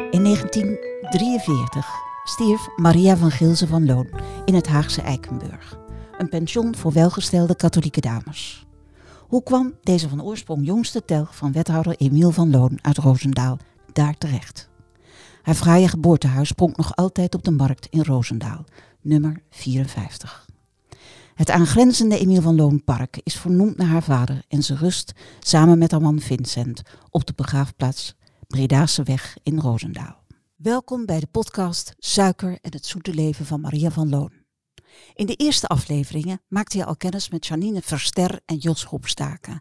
In 1943 stierf Maria van Gilze van Loon in het Haagse Eikenburg, een pension voor welgestelde katholieke dames. Hoe kwam deze van oorsprong jongste telg van wethouder Emiel van Loon uit Roosendaal daar terecht? Haar fraaie geboortehuis pronkt nog altijd op de markt in Roosendaal, nummer 54. Het aangrenzende Emiel van Loon Park is vernoemd naar haar vader en ze rust samen met haar man Vincent op de begraafplaats Bredase Weg in Roosendaal. Welkom bij de podcast Suiker en het zoete leven van Maria van Loon. In de eerste afleveringen maakte je al kennis met Janine Verster en Jos Hopstaken,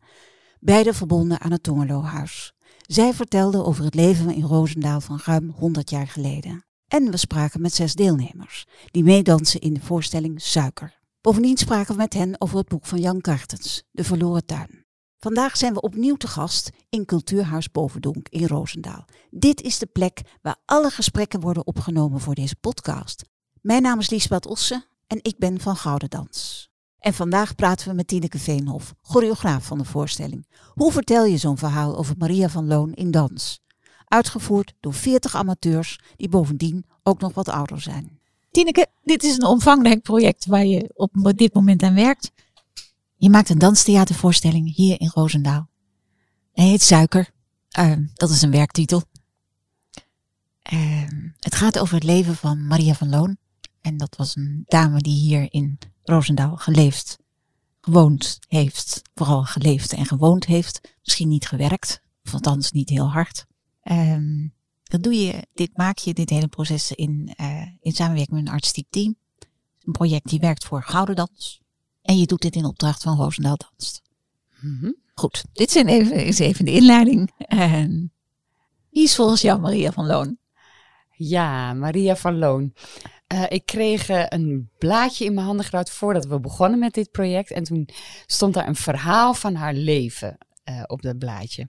beide verbonden aan het Tongelohuis. Zij vertelden over het leven in Roosendaal van ruim 100 jaar geleden. En we spraken met zes deelnemers, die meedansen in de voorstelling Suiker. Bovendien spraken we met hen over het boek van Jan Kartens, De Verloren Tuin. Vandaag zijn we opnieuw te gast in Cultuurhuis Bovendonk in Roosendaal. Dit is de plek waar alle gesprekken worden opgenomen voor deze podcast. Mijn naam is Liesbeth Osse en ik ben van Gouden Dans. En vandaag praten we met Tineke Veenhof, choreograaf van de voorstelling. Hoe vertel je zo'n verhaal over Maria van Loon in dans? Uitgevoerd door 40 amateurs die bovendien ook nog wat ouder zijn. Tineke, dit is een omvangrijk project waar je op dit moment aan werkt. Je maakt een danstheatervoorstelling hier in Roosendaal. Hij heet Suiker. Uh, dat is een werktitel. Uh, het gaat over het leven van Maria van Loon. En dat was een dame die hier in Roosendaal geleefd, gewoond heeft. Vooral geleefd en gewoond heeft. Misschien niet gewerkt, of althans niet heel hard. Uh, dat doe je, dit maak je, dit hele proces in, uh, in samenwerking met een artistiek team. Een project die werkt voor Gouden Dans. En je doet dit in opdracht van Roosendaal Danst. Mm -hmm. Goed, dit zijn even, is even de inleiding. En wie is volgens jou Maria van Loon? Ja, Maria van Loon. Uh, ik kreeg uh, een blaadje in mijn handen gedouwd voordat we begonnen met dit project. En toen stond daar een verhaal van haar leven uh, op dat blaadje.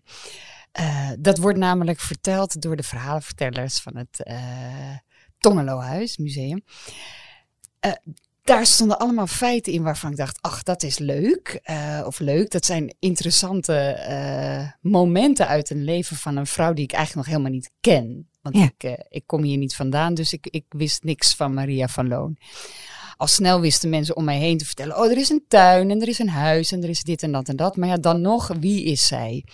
dat wordt namelijk verteld door de verhalenvertellers van het Tongelohuis Museum daar stonden allemaal feiten in waarvan ik dacht, ach, dat is leuk. Uh, of leuk, dat zijn interessante uh, momenten uit een leven van een vrouw die ik eigenlijk nog helemaal niet ken. Want ja. ik, uh, ik kom hier niet vandaan, dus ik, ik wist niks van Maria van Loon. Al snel wisten mensen om mij heen te vertellen, oh, er is een tuin en er is een huis en er is dit en dat en dat. Maar ja, dan nog, wie is zij?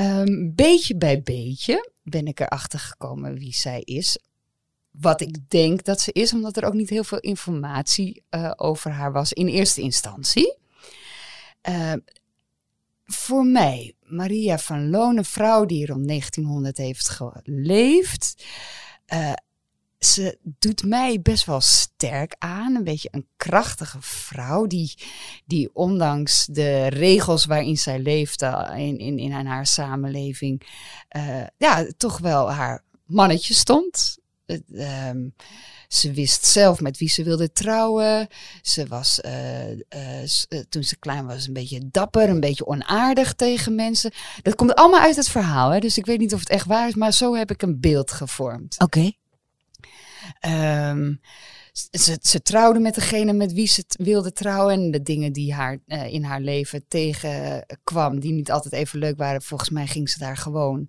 Um, beetje bij beetje ben ik erachter gekomen wie zij is wat ik denk dat ze is, omdat er ook niet heel veel informatie uh, over haar was in eerste instantie. Uh, voor mij, Maria van Loon, een vrouw die rond 1900 heeft geleefd. Uh, ze doet mij best wel sterk aan. Een beetje een krachtige vrouw die, die ondanks de regels waarin zij leefde in, in, in haar samenleving, ja, toch wel haar mannetje stond. Um, ze wist zelf met wie ze wilde trouwen. Ze was, uh, uh, toen ze klein was, een beetje dapper, een beetje onaardig tegen mensen. Dat komt allemaal uit het verhaal, hè? dus ik weet niet of het echt waar is, maar zo heb ik een beeld gevormd. Oké. Okay. Um, ze, ze, trouwde met degene met wie ze wilde trouwen. En de dingen die haar uh, in haar leven tegenkwam, die niet altijd even leuk waren, volgens mij ging ze daar gewoon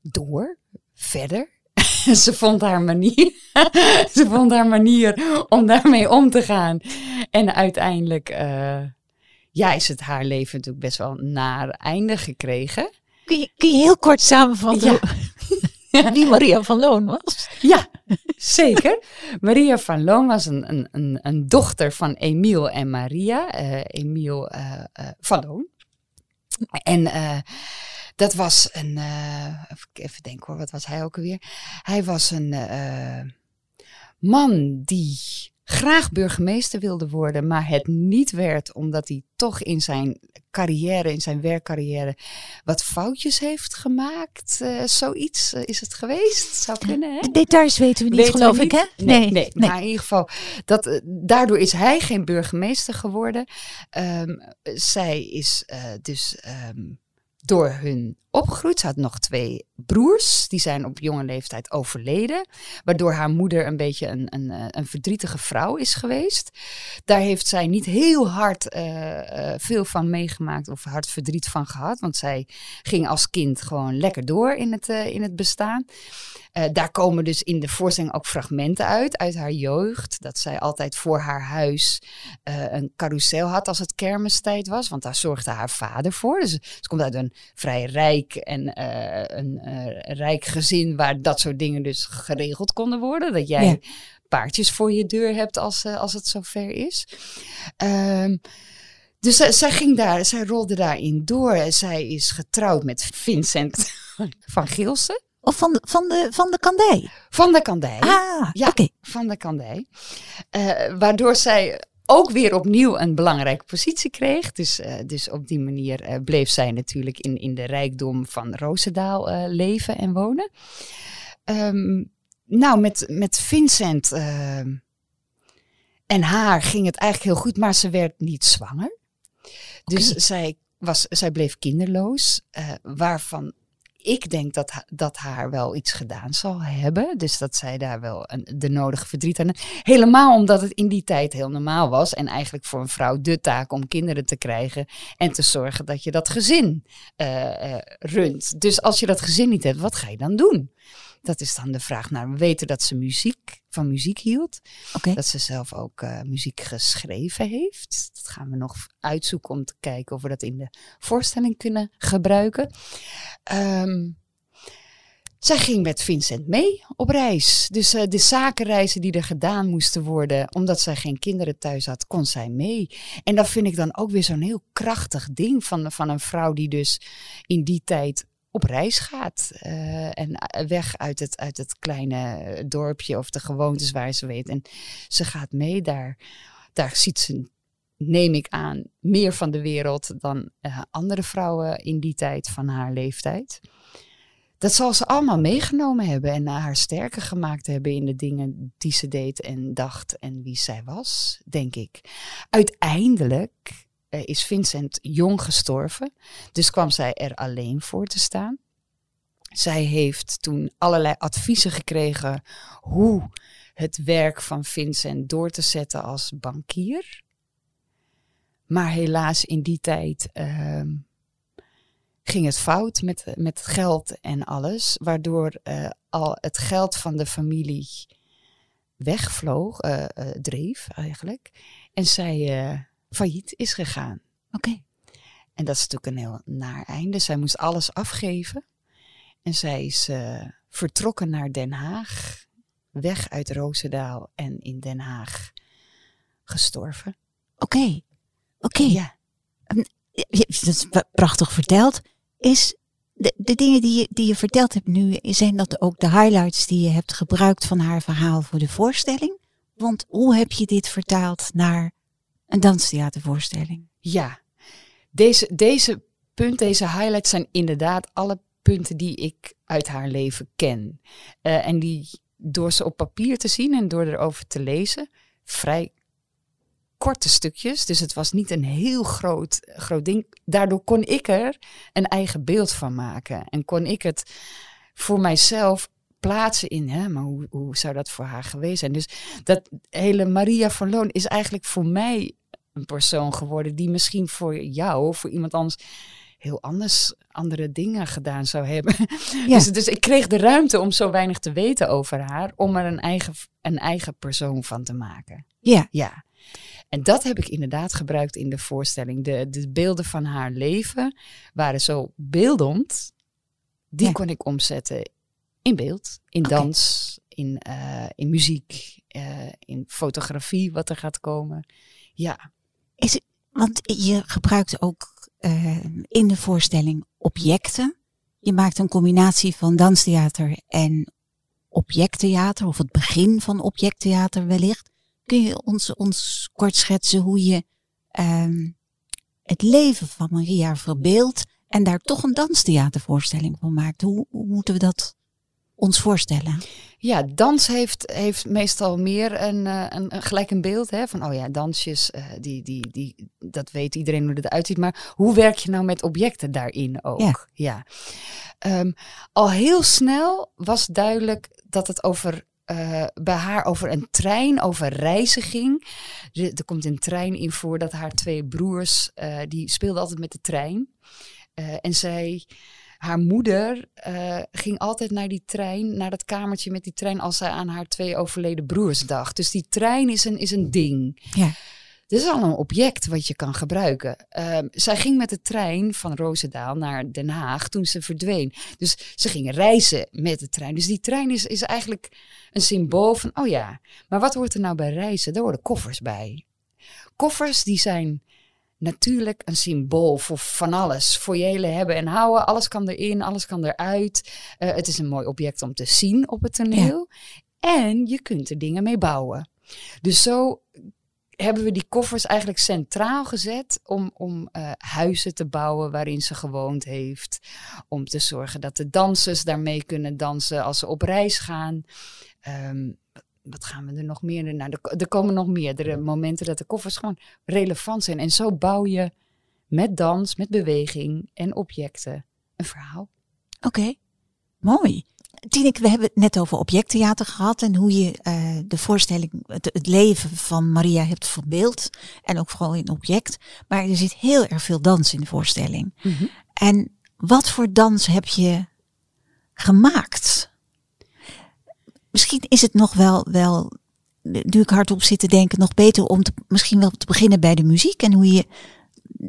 door, verder. ze vond haar manier. ze vond haar manier om daarmee om te gaan. En uiteindelijk uh, ja, is het haar leven natuurlijk best wel naar einde gekregen. Kun je, kun je heel kort samenvatten ja. wie Maria van Loon was? Ja, zeker. Maria van Loon was een, een, een, een dochter van Emiel en Maria. Uh, Emiel uh, van Loon. En dat was een, uh, even denken hoor, wat was hij ook alweer? Hij was een uh, man die graag burgemeester wilde worden, maar het niet werd omdat hij toch in zijn carrière, in zijn werkcarrière, wat foutjes heeft gemaakt. Uh, zoiets is het geweest. Zou kunnen, hè? Details weten we niet, weten geloof niet? ik, hè? Nee, nee, nee, nee. Maar in ieder geval, dat, daardoor is hij geen burgemeester geworden. Um, zij is dus um, door hun opgegroeid. Ze had nog twee broers, die zijn op jonge leeftijd overleden. Waardoor haar moeder een beetje een, een, eh, een verdrietige vrouw is geweest. Daar heeft zij niet heel hard eh, eh, veel van meegemaakt of hard verdriet van gehad. Want zij ging als kind gewoon lekker door in het, in het bestaan. Daar komen dus in de voorstelling ook fragmenten uit, uit haar jeugd. Dat zij altijd voor haar huis een carousel had als het kermistijd was. Want daar zorgde haar vader voor. Dus ze komt uit een vrij rijk en een rijk gezin waar dat soort dingen dus geregeld konden worden. Dat jij ja. paardjes voor je deur hebt als, als het zover is. Um, dus zij ging daar, zij rolde daarin door. Zij is getrouwd met Vincent van Gilsen. Of van de, van de, van de kandij? Van de kandij. Ah, ja, oké. van de kandij. Uh, waardoor zij ook weer opnieuw een belangrijke positie kreeg. Dus, uh, dus op die manier uh, bleef zij natuurlijk in, in de rijkdom van Roosendaal leven en wonen. Um, nou, met, met Vincent ehm, en haar ging het eigenlijk heel goed, maar ze werd niet zwanger. Dus okay. zij, was, zij bleef kinderloos, waarvan ik denk dat, dat haar wel iets gedaan zal hebben. Dus dat zij daar wel de nodige verdriet aan. Helemaal omdat het in die tijd heel normaal was. En eigenlijk voor een vrouw de taak om kinderen te krijgen. En te zorgen dat je dat gezin uh, uh, runt. Dus als je dat gezin niet hebt, wat ga je dan doen? Dat is dan de vraag naar. We weten dat ze muziek, van muziek hield. Okay. Dat ze zelf ook uh, muziek geschreven heeft. Dat gaan we nog uitzoeken om te kijken of we dat in de voorstelling kunnen gebruiken. Um, zij ging met Vincent mee op reis. Dus uh, de zakenreizen die er gedaan moesten worden, omdat zij geen kinderen thuis had, kon zij mee. En dat vind ik dan ook weer zo'n heel krachtig ding van, van een vrouw die dus in die tijd op reis gaat. Uh, en weg uit het, uit het kleine dorpje of de gewoontes waar ze weet. En ze gaat mee daar. Daar ziet ze, neem ik aan, meer van de wereld dan andere vrouwen in die tijd van haar leeftijd. Dat zal ze allemaal meegenomen hebben en haar sterker gemaakt hebben in de dingen die ze deed en dacht en wie zij was, denk ik. Uiteindelijk is Vincent jong gestorven. Dus kwam zij er alleen voor te staan. Zij heeft toen allerlei adviezen gekregen hoe het werk van Vincent door te zetten als bankier. Maar helaas in die tijd uh, ging het fout met, met geld en alles. Waardoor uh, al het geld van de familie wegvloog, uh, dreef eigenlijk. En zij failliet is gegaan. Oké. Okay. En dat is natuurlijk een heel naar einde. Zij moest alles afgeven. En zij is uh, vertrokken naar Den Haag. Weg uit Roosendaal en in Den Haag gestorven. Oké. Okay. Oké. Okay. Ja. Dat is prachtig verteld. Is de, de dingen die je, die je verteld hebt nu, zijn dat ook de highlights die je hebt gebruikt van haar verhaal voor de voorstelling? Want hoe heb je dit vertaald naar een danstheatervoorstelling. Ja, deze, deze punten, deze highlights zijn inderdaad alle punten die ik uit haar leven ken. Uh, en die door ze op papier te zien en door erover te lezen, vrij korte stukjes. Dus het was niet een heel groot, groot ding. Daardoor kon ik er een eigen beeld van maken. En kon ik het voor mijzelf plaatsen in, hè, maar hoe, hoe zou dat voor haar geweest zijn? Dus dat hele Maria van Loon is eigenlijk voor mij een persoon geworden die misschien voor jou of voor iemand anders heel anders andere dingen gedaan zou hebben. Ja. Dus, dus ik kreeg de ruimte om zo weinig te weten over haar, om er een eigen, een eigen persoon van te maken. Ja. Ja. En dat heb ik inderdaad gebruikt in de voorstelling. De, de beelden van haar leven waren zo beeldend. Die ja. kon ik omzetten in beeld, in okay. dans, in, uh, in muziek, uh, in fotografie, wat er gaat komen. Ja. Is want je gebruikt ook uh, in de voorstelling objecten. Je maakt een combinatie van danstheater en objecttheater, of het begin van objecttheater wellicht. Kun je ons, ons kort schetsen hoe je uh, het leven van Maria verbeeldt en daar toch een danstheatervoorstelling van maakt? Hoe, hoe moeten we dat ons voorstellen? Ja, dans heeft, heeft meestal meer een, eh, een, een gelijk een beeld hè, van, oh ja, dansjes, eh, die, die, die, dat weet iedereen hoe het eruit ziet. Maar hoe werk je nou met objecten daarin ook? Ja. Ja. Ehm, al heel snel was duidelijk dat het over, eh, bij haar over een trein, over reizen ging. Er, er komt een trein in voor dat haar twee broers, die speelden altijd met de trein. En zij haar moeder eh, ging altijd naar die trein, naar dat kamertje met die trein, als zij aan haar twee overleden broers dacht. Dus die trein is een, is een ding. Ja. Dit is al een object wat je kan gebruiken. Ehm, zij ging met de trein van Roosendaal naar Den Haag toen ze verdween. Dus ze ging reizen met de trein. Dus die trein is, is eigenlijk een symbool van, oh ja, maar wat hoort er nou bij reizen? Daar horen koffers bij. Koffers die zijn natuurlijk een symbool voor van alles. Voor je hele hebben en houden. Alles kan erin, alles kan eruit. Eh, het is een mooi object om te zien op het toneel. En je kunt er dingen mee bouwen. Dus zo hebben we die koffers eigenlijk centraal gezet om, om eh, huizen te bouwen waarin ze gewoond heeft. Om te zorgen dat de dansers daarmee kunnen dansen als ze op reis gaan. Ehm, wat gaan we er nog meer? Nou, er, er komen nog meerdere momenten dat de koffers gewoon relevant zijn. En zo bouw je met dans, met beweging en objecten een verhaal. Oké, mooi. Tineke, we hebben het net over objecttheater gehad en hoe je eh, de voorstelling, het, het leven van Maria hebt verbeeld. En ook vooral in object. Maar er zit heel erg veel dans in de voorstelling. En wat voor dans heb je gemaakt? Misschien is het nog wel, wel nu ik hardop zit te denken, nog beter om te, misschien wel te beginnen bij de muziek. En hoe je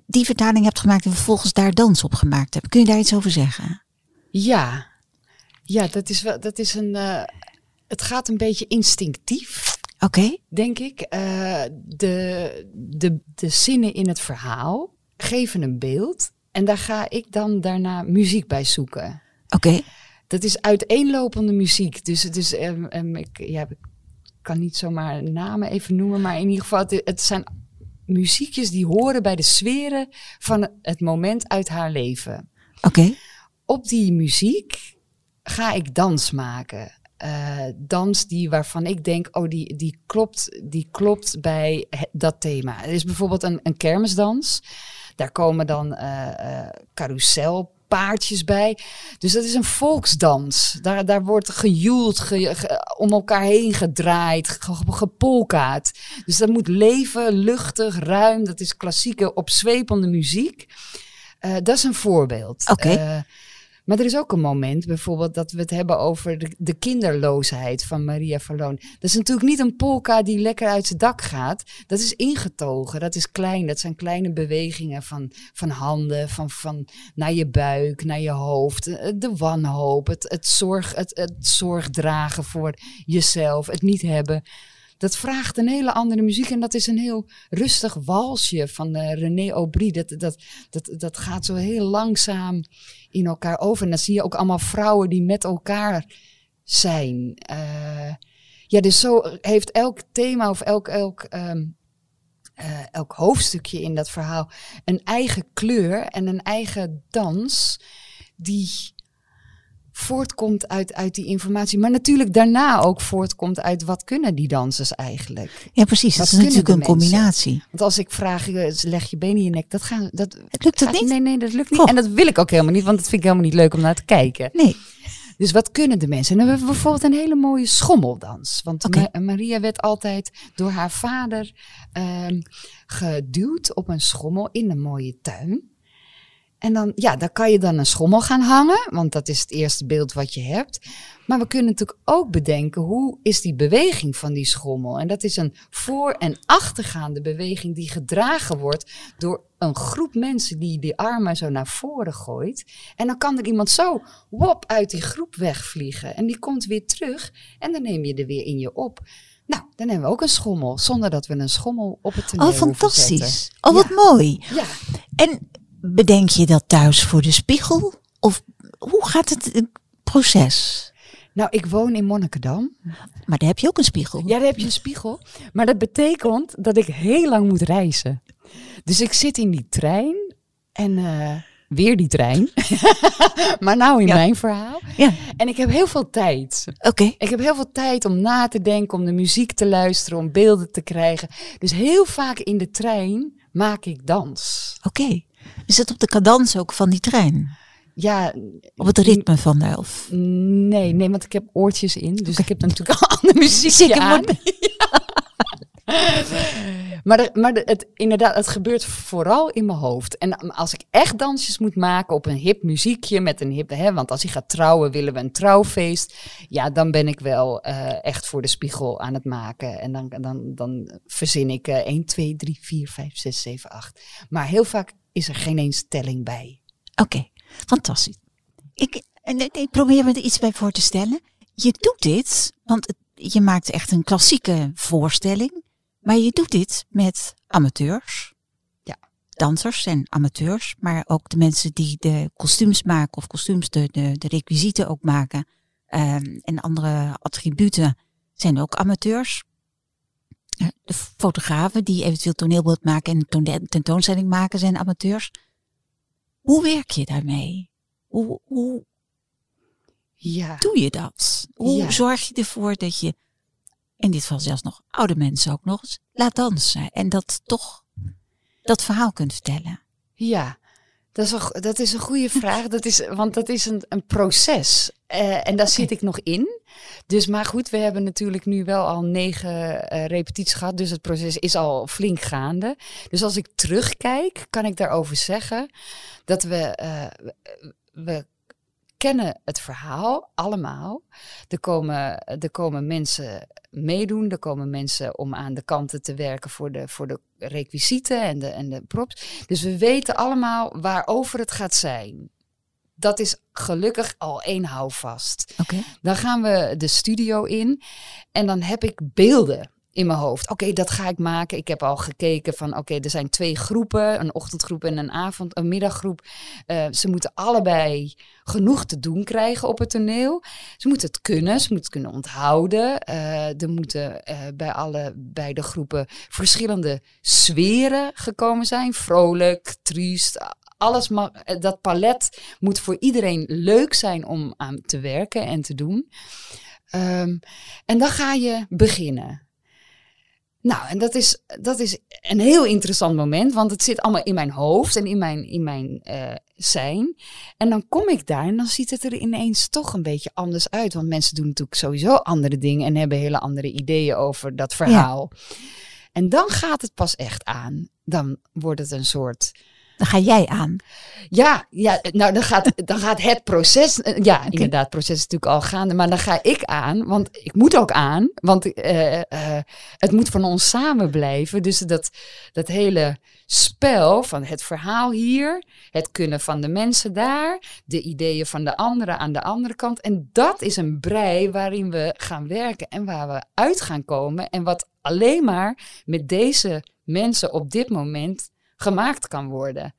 die vertaling hebt gemaakt en vervolgens daar dans op gemaakt hebt. Kun je daar iets over zeggen? Ja, ja dat is wel, dat is een, eh, het gaat een beetje instinctief. Oké, denk ik. Eh, de, de, de zinnen in het verhaal geven een beeld. En daar ga ik dan daarna muziek bij zoeken. oké. Dat is uiteenlopende muziek. Dus het is, ehm, ehm, ik, ja, ik kan niet zomaar namen even noemen, maar in ieder geval, het, het zijn muziekjes die horen bij de sferen van het moment uit haar leven. Oké, Op die muziek ga ik dans maken. Eh, dans die waarvan ik denk, oh, die, die, klopt, die klopt bij dat thema. Er is bijvoorbeeld een, een kermisdans. Daar komen dan eh eh, carouselpaardjes bij. Dus dat is een volksdans. Daar, daar wordt gejoeld, ge- ge- om elkaar heen gedraaid, ge- ge- gepolkaat. Dus dat moet leven, luchtig, ruim. Dat is klassieke, opzwepende muziek. Eh, dat is een voorbeeld. Oké. Eh, maar er is ook een moment, bijvoorbeeld, dat we het hebben over de, de kinderloosheid van Maria Verloon. Dat is natuurlijk niet een polka die lekker uit zijn dak gaat. Dat is ingetogen, dat is klein. Dat zijn kleine bewegingen van, van handen, van, van naar je buik, naar je hoofd. eh, De wanhoop, het, het, zorg, het, het zorg dragen voor jezelf, het niet hebben. Dat vraagt een hele andere muziek en dat is een heel rustig walsje van eh, René Aubry. Dat, dat, dat, dat gaat zo heel langzaam in elkaar over. En dan zie je ook allemaal vrouwen die met elkaar zijn. Eh, ja, dus zo heeft elk thema of elk, elk, ehm, eh, elk hoofdstukje in dat verhaal een eigen kleur en een eigen dans die voortkomt uit, uit die informatie. Maar natuurlijk daarna ook voortkomt uit wat kunnen die dansers eigenlijk. ja precies. Dat Wat is natuurlijk een combinatie. Want als ik vraag, eh, leg je benen in je nek, dat gaat... Dat, Het lukt het gaat- niet? Nee, nee, dat lukt niet. En dat wil ik ook helemaal niet, want dat vind ik helemaal niet leuk om naar te kijken. Nee, Dus wat kunnen de mensen? En dan hebben we bijvoorbeeld een hele mooie schommeldans. Want. Ma- Maria werd altijd door haar vader ehm, geduwd op een schommel in een mooie tuin. En dan, ja, daar kan je dan een schommel gaan hangen, want dat is het eerste beeld wat je hebt. Maar we kunnen natuurlijk ook bedenken, hoe is die beweging van die schommel? En dat is een voor- en achtergaande beweging die gedragen wordt door een groep mensen die die armen zo naar voren gooit. En dan kan er iemand zo, wop, uit die groep wegvliegen. En die komt weer terug en dan neem je er weer in je op. Nou, dan hebben we ook een schommel, zonder dat we een schommel op het toneel oh fantastisch. Oh wat mooi. Ja, En bedenk je dat thuis voor de spiegel? Of hoe gaat het eh, proces? nou, ik woon in Monnikendam. Maar daar heb je ook een spiegel. Ja, daar heb je een spiegel. Maar dat betekent dat ik heel lang moet reizen. Dus ik zit in die trein en eh, weer die trein. maar nou in Ja. mijn verhaal. Ja. En ik heb heel veel tijd. Oké. Ik heb heel veel tijd om na te denken, om de muziek te luisteren, om beelden te krijgen. Dus heel vaak in de trein maak ik dans. Oké. Is het op de cadans ook van die trein? Ja, Op het ritme van de elf? nee, nee, want ik heb oortjes in. Dus ik heb natuurlijk al ander muziekje Zeker, aan. moet- Maar, de, maar het, inderdaad, het gebeurt vooral in mijn hoofd. En als ik echt dansjes moet maken op een hip muziekje met een hip... Hè, want als je gaat trouwen, willen we een trouwfeest. Ja, dan ben ik wel eh, echt voor de spiegel aan het maken. En dan, dan, dan verzin ik eh 1, 2, 3, 4, 5, 6, 7, 8. Maar heel vaak is er geen eens telling bij. Oké, fantastisch. Ik, ik probeer me er iets bij voor te stellen. Je doet dit, want het- je maakt echt een klassieke voorstelling. Maar je doet dit met amateurs. Ja. Dansers en amateurs. Maar ook de mensen die de kostuums maken of kostuums de, de, de requisieten ook maken. ehm, en andere attributen zijn ook amateurs. De fotografen die eventueel toneelbeeld maken en tentoonstelling maken zijn amateurs. Hoe werk je daarmee? Hoe, hoe Ja. doe je dat? Hoe Ja. zorg je ervoor dat je, in dit geval zelfs nog oude mensen ook nog eens, laat dansen en dat toch dat verhaal kunt vertellen? Ja, dat is een, dat is een goede vraag. Dat is, want dat is een, een proces. Eh, en daar zit ik nog in. Dus, maar goed, we hebben natuurlijk nu wel al negen eh, repetities gehad. Dus het proces is al flink gaande. Dus als ik terugkijk, kan ik daarover zeggen dat we, eh, we kennen het verhaal allemaal. Er komen, er komen mensen meedoen. Er komen mensen om aan de kanten te werken voor de, voor de requisieten en de, en de props. Dus we weten allemaal waarover het gaat zijn. Dat is gelukkig al één houvast. Oké. Dan gaan we de studio in en dan heb ik beelden in mijn hoofd. Oké, dat ga ik maken. Ik heb al gekeken van oké, er zijn twee groepen, een ochtendgroep en een avond, een middaggroep. Eh, ze moeten allebei genoeg te doen krijgen op het toneel. Ze moeten het kunnen, ze moeten het kunnen onthouden. Eh, er moeten eh, bij alle beide groepen verschillende sferen gekomen zijn. Vrolijk, triest, alles mag, dat palet moet voor iedereen leuk zijn om aan te werken en te doen. Ehm, en dan ga je beginnen. Nou, en dat is, dat is een heel interessant moment, want het zit allemaal in mijn hoofd en in mijn, in mijn eh, zijn. En dan kom ik daar en dan ziet het er ineens toch een beetje anders uit. Want mensen doen natuurlijk sowieso andere dingen en hebben hele andere ideeën over dat verhaal. En dan gaat het pas echt aan. Dan wordt het een soort Dan ga jij aan. ja, ja nou dan gaat, dan gaat het proces, eh, ja inderdaad, het proces is natuurlijk al gaande, maar dan ga ik aan, want ik moet ook aan, want eh, eh, het moet van ons samen blijven. Dus dat, dat hele spel van het verhaal hier, het kunnen van de mensen daar, de ideeën van de anderen aan de andere kant. En dat is een brei waarin we gaan werken en waar we uit gaan komen en wat alleen maar met deze mensen op dit moment gemaakt kan worden.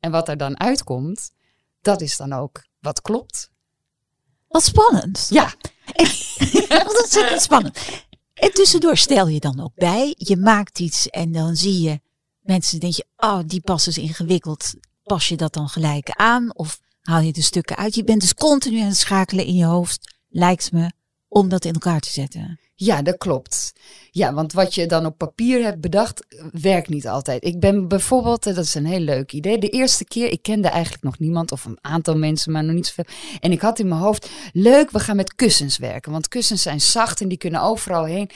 En wat er dan uitkomt, dat is dan ook wat klopt. Wat spannend. Ja, Wat ontzettend spannend. En tussendoor stel je dan ook bij, je maakt iets en dan zie je mensen, denk je, oh, die pas is ingewikkeld. Pas je dat dan gelijk aan of haal je de stukken uit? Je bent dus continu aan het schakelen in je hoofd, lijkt me, om dat in elkaar te zetten. Ja, dat klopt. Ja, want wat je dan op papier hebt bedacht, werkt niet altijd. Ik ben bijvoorbeeld, eh, dat is een heel leuk idee. De eerste keer, ik kende eigenlijk nog niemand of een aantal mensen, maar nog niet zoveel. En ik had in mijn hoofd, leuk, we gaan met kussens werken. Want kussens zijn zacht en die kunnen overal heen.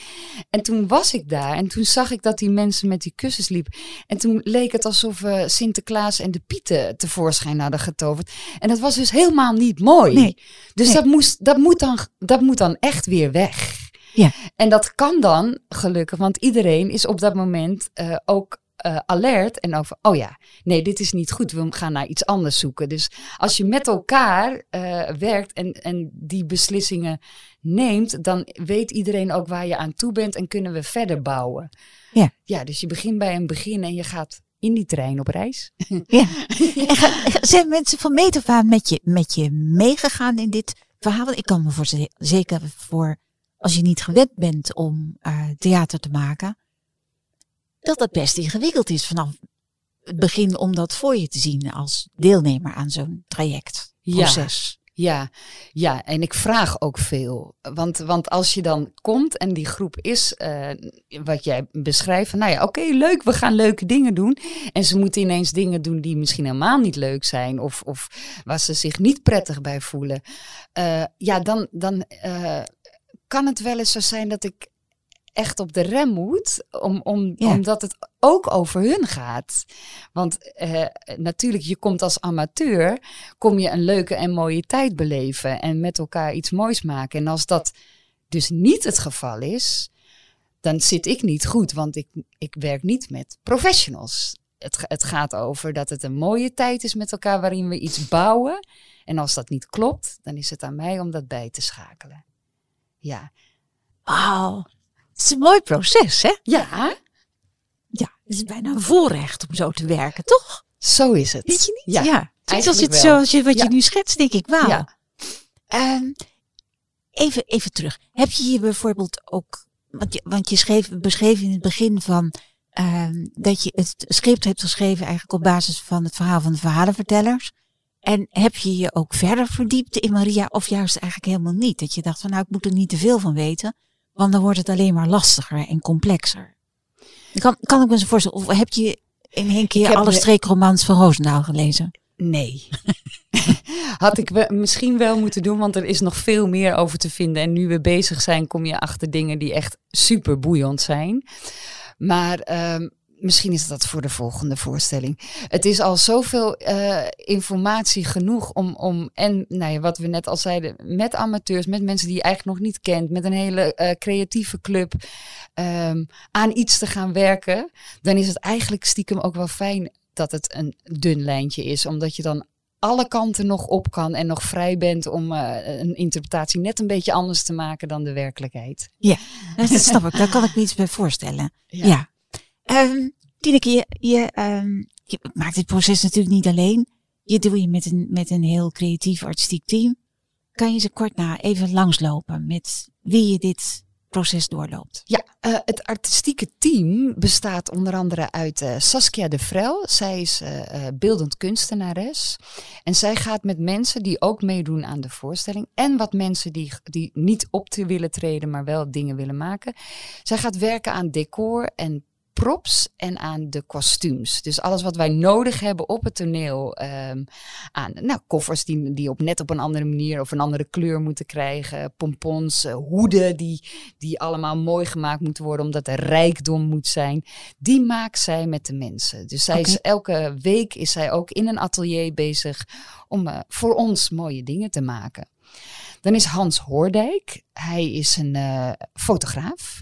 En toen was ik daar en toen zag ik dat die mensen met die kussens liepen. En toen leek het alsof eh, Sinterklaas en de Pieten tevoorschijn hadden getoverd. En dat was dus helemaal niet mooi. Nee. Dus Nee. Dat, moest, dat, moet dan, dat moet dan echt weer weg. Ja. En dat kan dan gelukkig, want iedereen is op dat moment eh, ook eh, alert en over, oh ja, nee, dit is niet goed, we gaan naar iets anders zoeken. Dus als je met elkaar eh, werkt en, en die beslissingen neemt, dan weet iedereen ook waar je aan toe bent en kunnen we verder bouwen. Ja. Ja, dus je begint bij een begin en je gaat in die trein op reis. Ja. En ga- zijn mensen van meet af aan met je, met je meegegaan in dit verhaal? Ik kan me voor, zeker voor, als je niet gewend bent om eh, theater te maken, dat dat best ingewikkeld is vanaf het begin om dat voor je te zien als deelnemer aan zo'n traject, Ja. proces. Ja, ja, en ik vraag ook veel. Want, want als je dan komt en die groep is, eh, wat jij beschrijft, van nou ja, oké, leuk, we gaan leuke dingen doen. En ze moeten ineens dingen doen die misschien helemaal niet leuk zijn of, of waar ze zich niet prettig bij voelen. Eh, ja, dan, dan kan het wel eens zo zijn dat ik echt op de rem moet, om, om, Ja. omdat het ook over hun gaat. Want eh, natuurlijk, je komt als amateur, kom je een leuke en mooie tijd beleven en met elkaar iets moois maken. En als dat dus niet het geval is, dan zit ik niet goed, want ik, ik werk niet met professionals. Het, het gaat over dat het een mooie tijd is met elkaar waarin we iets bouwen. En als dat niet klopt, dan is het aan mij om dat bij te schakelen. Ja. Wauw. Het is een mooi proces, hè? Ja, Ja, het is bijna een voorrecht om zo te werken, toch? zo is het. Weet je niet? Ja, Zoals eigenlijk het, wel. zoals je, wat Ja. je nu schetst, denk ik, wauw. Ja. Ehm, even, even terug. Heb je hier bijvoorbeeld ook, want je, want je schreef, beschreef in het begin van ehm, dat je het script hebt geschreven eigenlijk op basis van het verhaal van de verhalenvertellers. En heb je je ook verder verdiept in Maria of juist eigenlijk helemaal niet? Dat je dacht van nou, ik moet er niet te veel van weten, want dan wordt het alleen maar lastiger en complexer. Kan, kan ik me zo voorstellen, of heb je in één keer alle streekromans van Roosendaal gelezen? Nee. Had ik we- misschien wel moeten doen, want er is nog veel meer over te vinden. En nu we bezig zijn, kom je achter dingen die echt super boeiend zijn. Maar ehm, misschien is dat voor de volgende voorstelling. Het is al zoveel eh, informatie genoeg om, om en nou ja, wat we net al zeiden, met amateurs, met mensen die je eigenlijk nog niet kent, met een hele eh, creatieve club, ehm, aan iets te gaan werken. Dan is het eigenlijk stiekem ook wel fijn dat het een dun lijntje is, omdat je dan alle kanten nog op kan en nog vrij bent om eh, een interpretatie net een beetje anders te maken dan de werkelijkheid. Dat snap ik, daar kan ik me iets bij voorstellen. Ja. Ja. Ehm Tineke, je, je, ehm, je maakt dit proces natuurlijk niet alleen. Je doe je met een, met een heel creatief artistiek team. Kan je ze kort na even langslopen met wie je dit proces doorloopt? Ja, eh, het artistieke team bestaat onder andere uit eh, Saskia de Vrel. Zij is eh, beeldend kunstenares. En zij gaat met mensen die ook meedoen aan de voorstelling. En wat mensen die, die niet op te willen treden, maar wel dingen willen maken. Zij gaat werken aan decor en props en aan de kostuums. Dus alles wat wij nodig hebben op het toneel. ehm, aan nou, koffers die, die op net op een andere manier of een andere kleur moeten krijgen. Pompons, eh, hoeden die, die allemaal mooi gemaakt moeten worden omdat er rijkdom moet zijn. Die maakt zij met de mensen. Dus zij is, elke week is zij ook in een atelier bezig om eh, voor ons mooie dingen te maken. Dan is Hans Hoordijk. Hij is een eh, fotograaf.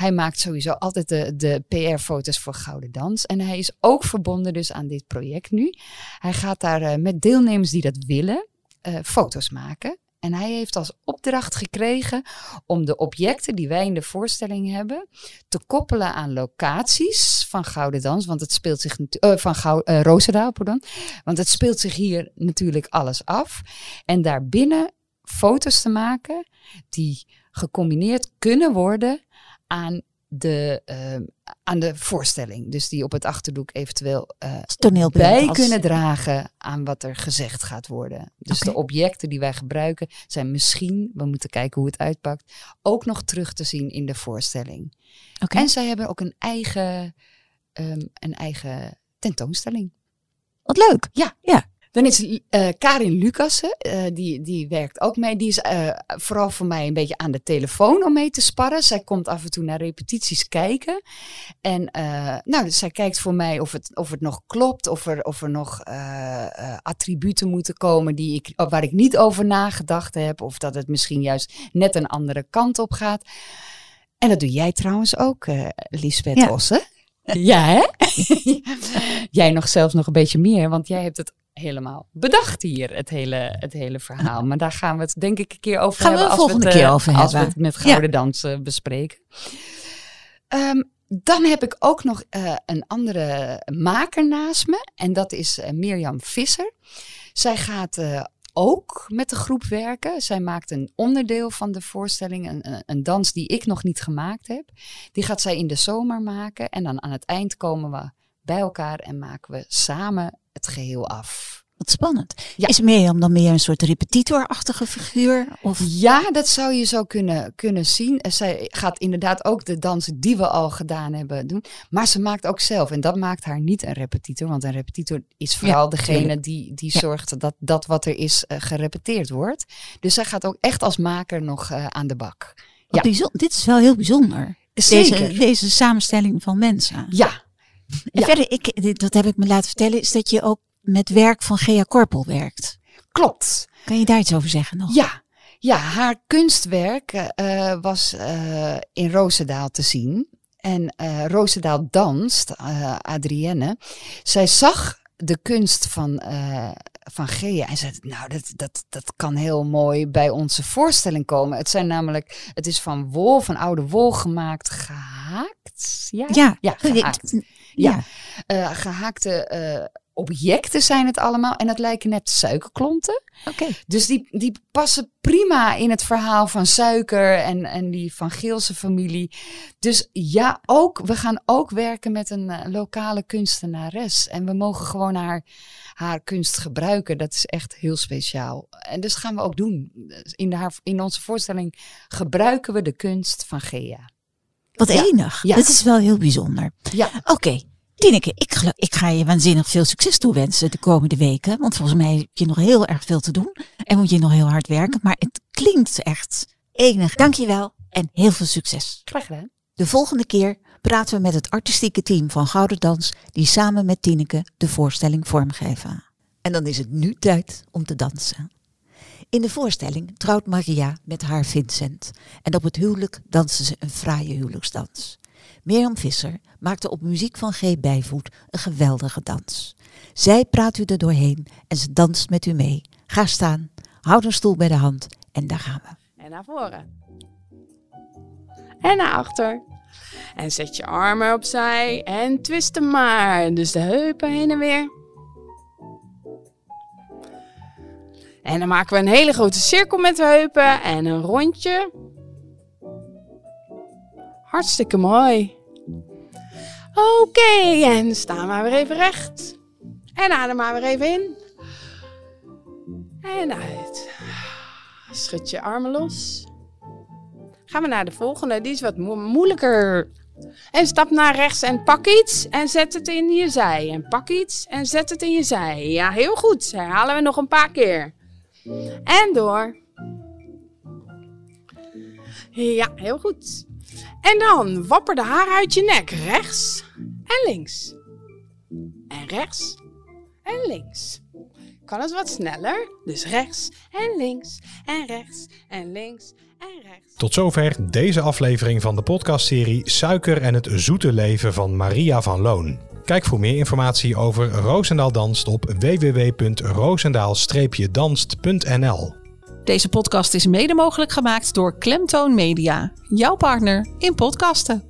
Hij maakt sowieso altijd de, de PR-foto's voor Gouden Dans. En hij is ook verbonden dus aan dit project nu. Hij gaat daar eh, met deelnemers die dat willen eh, foto's maken. En hij heeft als opdracht gekregen om de objecten die wij in de voorstelling hebben te koppelen aan locaties van Gouden Dans. Want het speelt zich eh, van Gou eh, Roosendaal, pardon. Want het speelt zich hier natuurlijk alles af. En daarbinnen foto's te maken die gecombineerd kunnen worden aan de, eh, aan de voorstelling. Dus die op het achterdoek eventueel toneelbeeld. bij als- kunnen dragen aan wat er gezegd gaat worden. Dus de objecten die wij gebruiken zijn misschien, we moeten kijken hoe het uitpakt, ook nog terug te zien in de voorstelling. Oké. En zij hebben ook een eigen, ehm, een eigen tentoonstelling. Wat leuk. Dan is eh, Karin Lucassen, eh, die, die werkt ook mee. Die is eh, vooral voor mij een beetje aan de telefoon om mee te sparren. Zij komt af en toe naar repetities kijken. En nou, dus zij kijkt voor mij of het, of het nog klopt. Of er, of er nog attributen moeten komen die ik, waar ik niet over nagedacht heb. Of dat het misschien juist net een andere kant op gaat. En dat doe jij trouwens ook, Lisbeth Ja. Osse. Ja, hè? jij nog zelfs nog een beetje meer, want jij hebt het helemaal bedacht hier, het hele, het hele verhaal. Maar daar gaan we het denk ik een keer over Gaan we hebben. een als volgende het, eh, keer over Als we het met Gouden Dans eh, bespreken. Ehm, dan heb ik ook nog eh, een andere maker naast me. En dat is eh, Mirjam Visser. Zij gaat eh, ook met de groep werken. Zij maakt een onderdeel van de voorstelling. Een, een dans die ik nog niet gemaakt heb. Die gaat zij in de zomer maken. En dan aan het eind komen we bij elkaar en maken we samen het geheel af. Wat spannend. Ja. Is Mirjam dan meer een soort repetitorachtige figuur? Of Ja, dat zou je zo kunnen, kunnen zien. En zij gaat inderdaad ook de dansen die we al gedaan hebben doen. Maar ze maakt ook zelf. En dat maakt haar niet een repetitor. Want een repetitor is vooral degene die, die Ja. zorgt dat dat wat er is eh, gerepeteerd wordt. Dus zij gaat ook echt als maker nog eh, aan de bak. Ja. dit is wel heel bijzonder. Zeker. Deze, deze samenstelling van mensen. Ja, En Ja. verder, ik, dat heb ik me laten vertellen, is dat je ook met werk van Gea Korpel werkt. klopt. Kan je daar iets over zeggen nog? Ja, ja haar kunstwerk eh, was eh, in Roosendaal te zien. En eh Roosendaal danst, eh, Adrienne. Zij zag de kunst van, eh, van Gea en zei, nou, dat, dat, dat kan heel mooi bij onze voorstelling komen. Het zijn namelijk, het is van wol, van oude wol gemaakt, gehaakt. Ja, Ja, ja gehaakt. Ja. Ja. Eh, gehaakte eh, objecten zijn het allemaal en het lijken net suikerklonten. Oké. Dus die, die passen prima in het verhaal van Suiker en, en die Van Geelse familie. Dus ja, ook, we gaan ook werken met een eh, lokale kunstenares. En we mogen gewoon haar, haar kunst gebruiken. Dat is echt heel speciaal. En dus gaan we ook doen. In, de, haar, in onze voorstelling gebruiken we de kunst van Gea. Wat Ja. enig. Ja. Dat is wel heel bijzonder. Ja, Oké. Tineke, ik, ik ga je waanzinnig veel succes toewensen de komende weken. Want volgens mij heb je nog heel erg veel te doen. En moet je nog heel hard werken. Maar het klinkt echt enig. Dankjewel en heel veel succes. graag gedaan. De volgende keer praten we met het artistieke team van Gouden Dans. Die samen met Tineke de voorstelling vormgeven. En dan is het nu tijd om te dansen. In de voorstelling trouwt Maria met haar Vincent. En op het huwelijk dansen ze een fraaie huwelijksdans. Mirjam Visser maakte op muziek van G. Bijvoet een geweldige dans. Zij praat u er doorheen en ze danst met u mee. Ga staan, houd een stoel bij de hand en daar gaan we. En naar voren. En naar achter. En zet je armen opzij en twist hem maar. Dus de heupen heen en weer. En dan maken we een hele grote cirkel met de heupen en een rondje. Hartstikke mooi. Oké, en sta maar weer even recht. En adem maar weer even in. En uit. Schud je armen los. Gaan we naar de volgende. Die is wat mo- moeilijker. En stap naar rechts en pak iets en zet het in je zij. En pak iets en zet het in je zij. Ja, heel goed. Herhalen we nog een paar keer. En door. Ja, heel goed. En dan wapper de haar uit je nek. Rechts en links. En rechts en links. Kan het wat sneller? Dus rechts en links en rechts en links en rechts. Tot zover deze aflevering van de podcastserie Suiker en het zoete leven van Maria van Loon. Kijk voor meer informatie over Roosendaal Danst op www.roosendaal-danst.nl. Deze podcast is mede mogelijk gemaakt door Klemtoon Media, jouw partner in podcasten.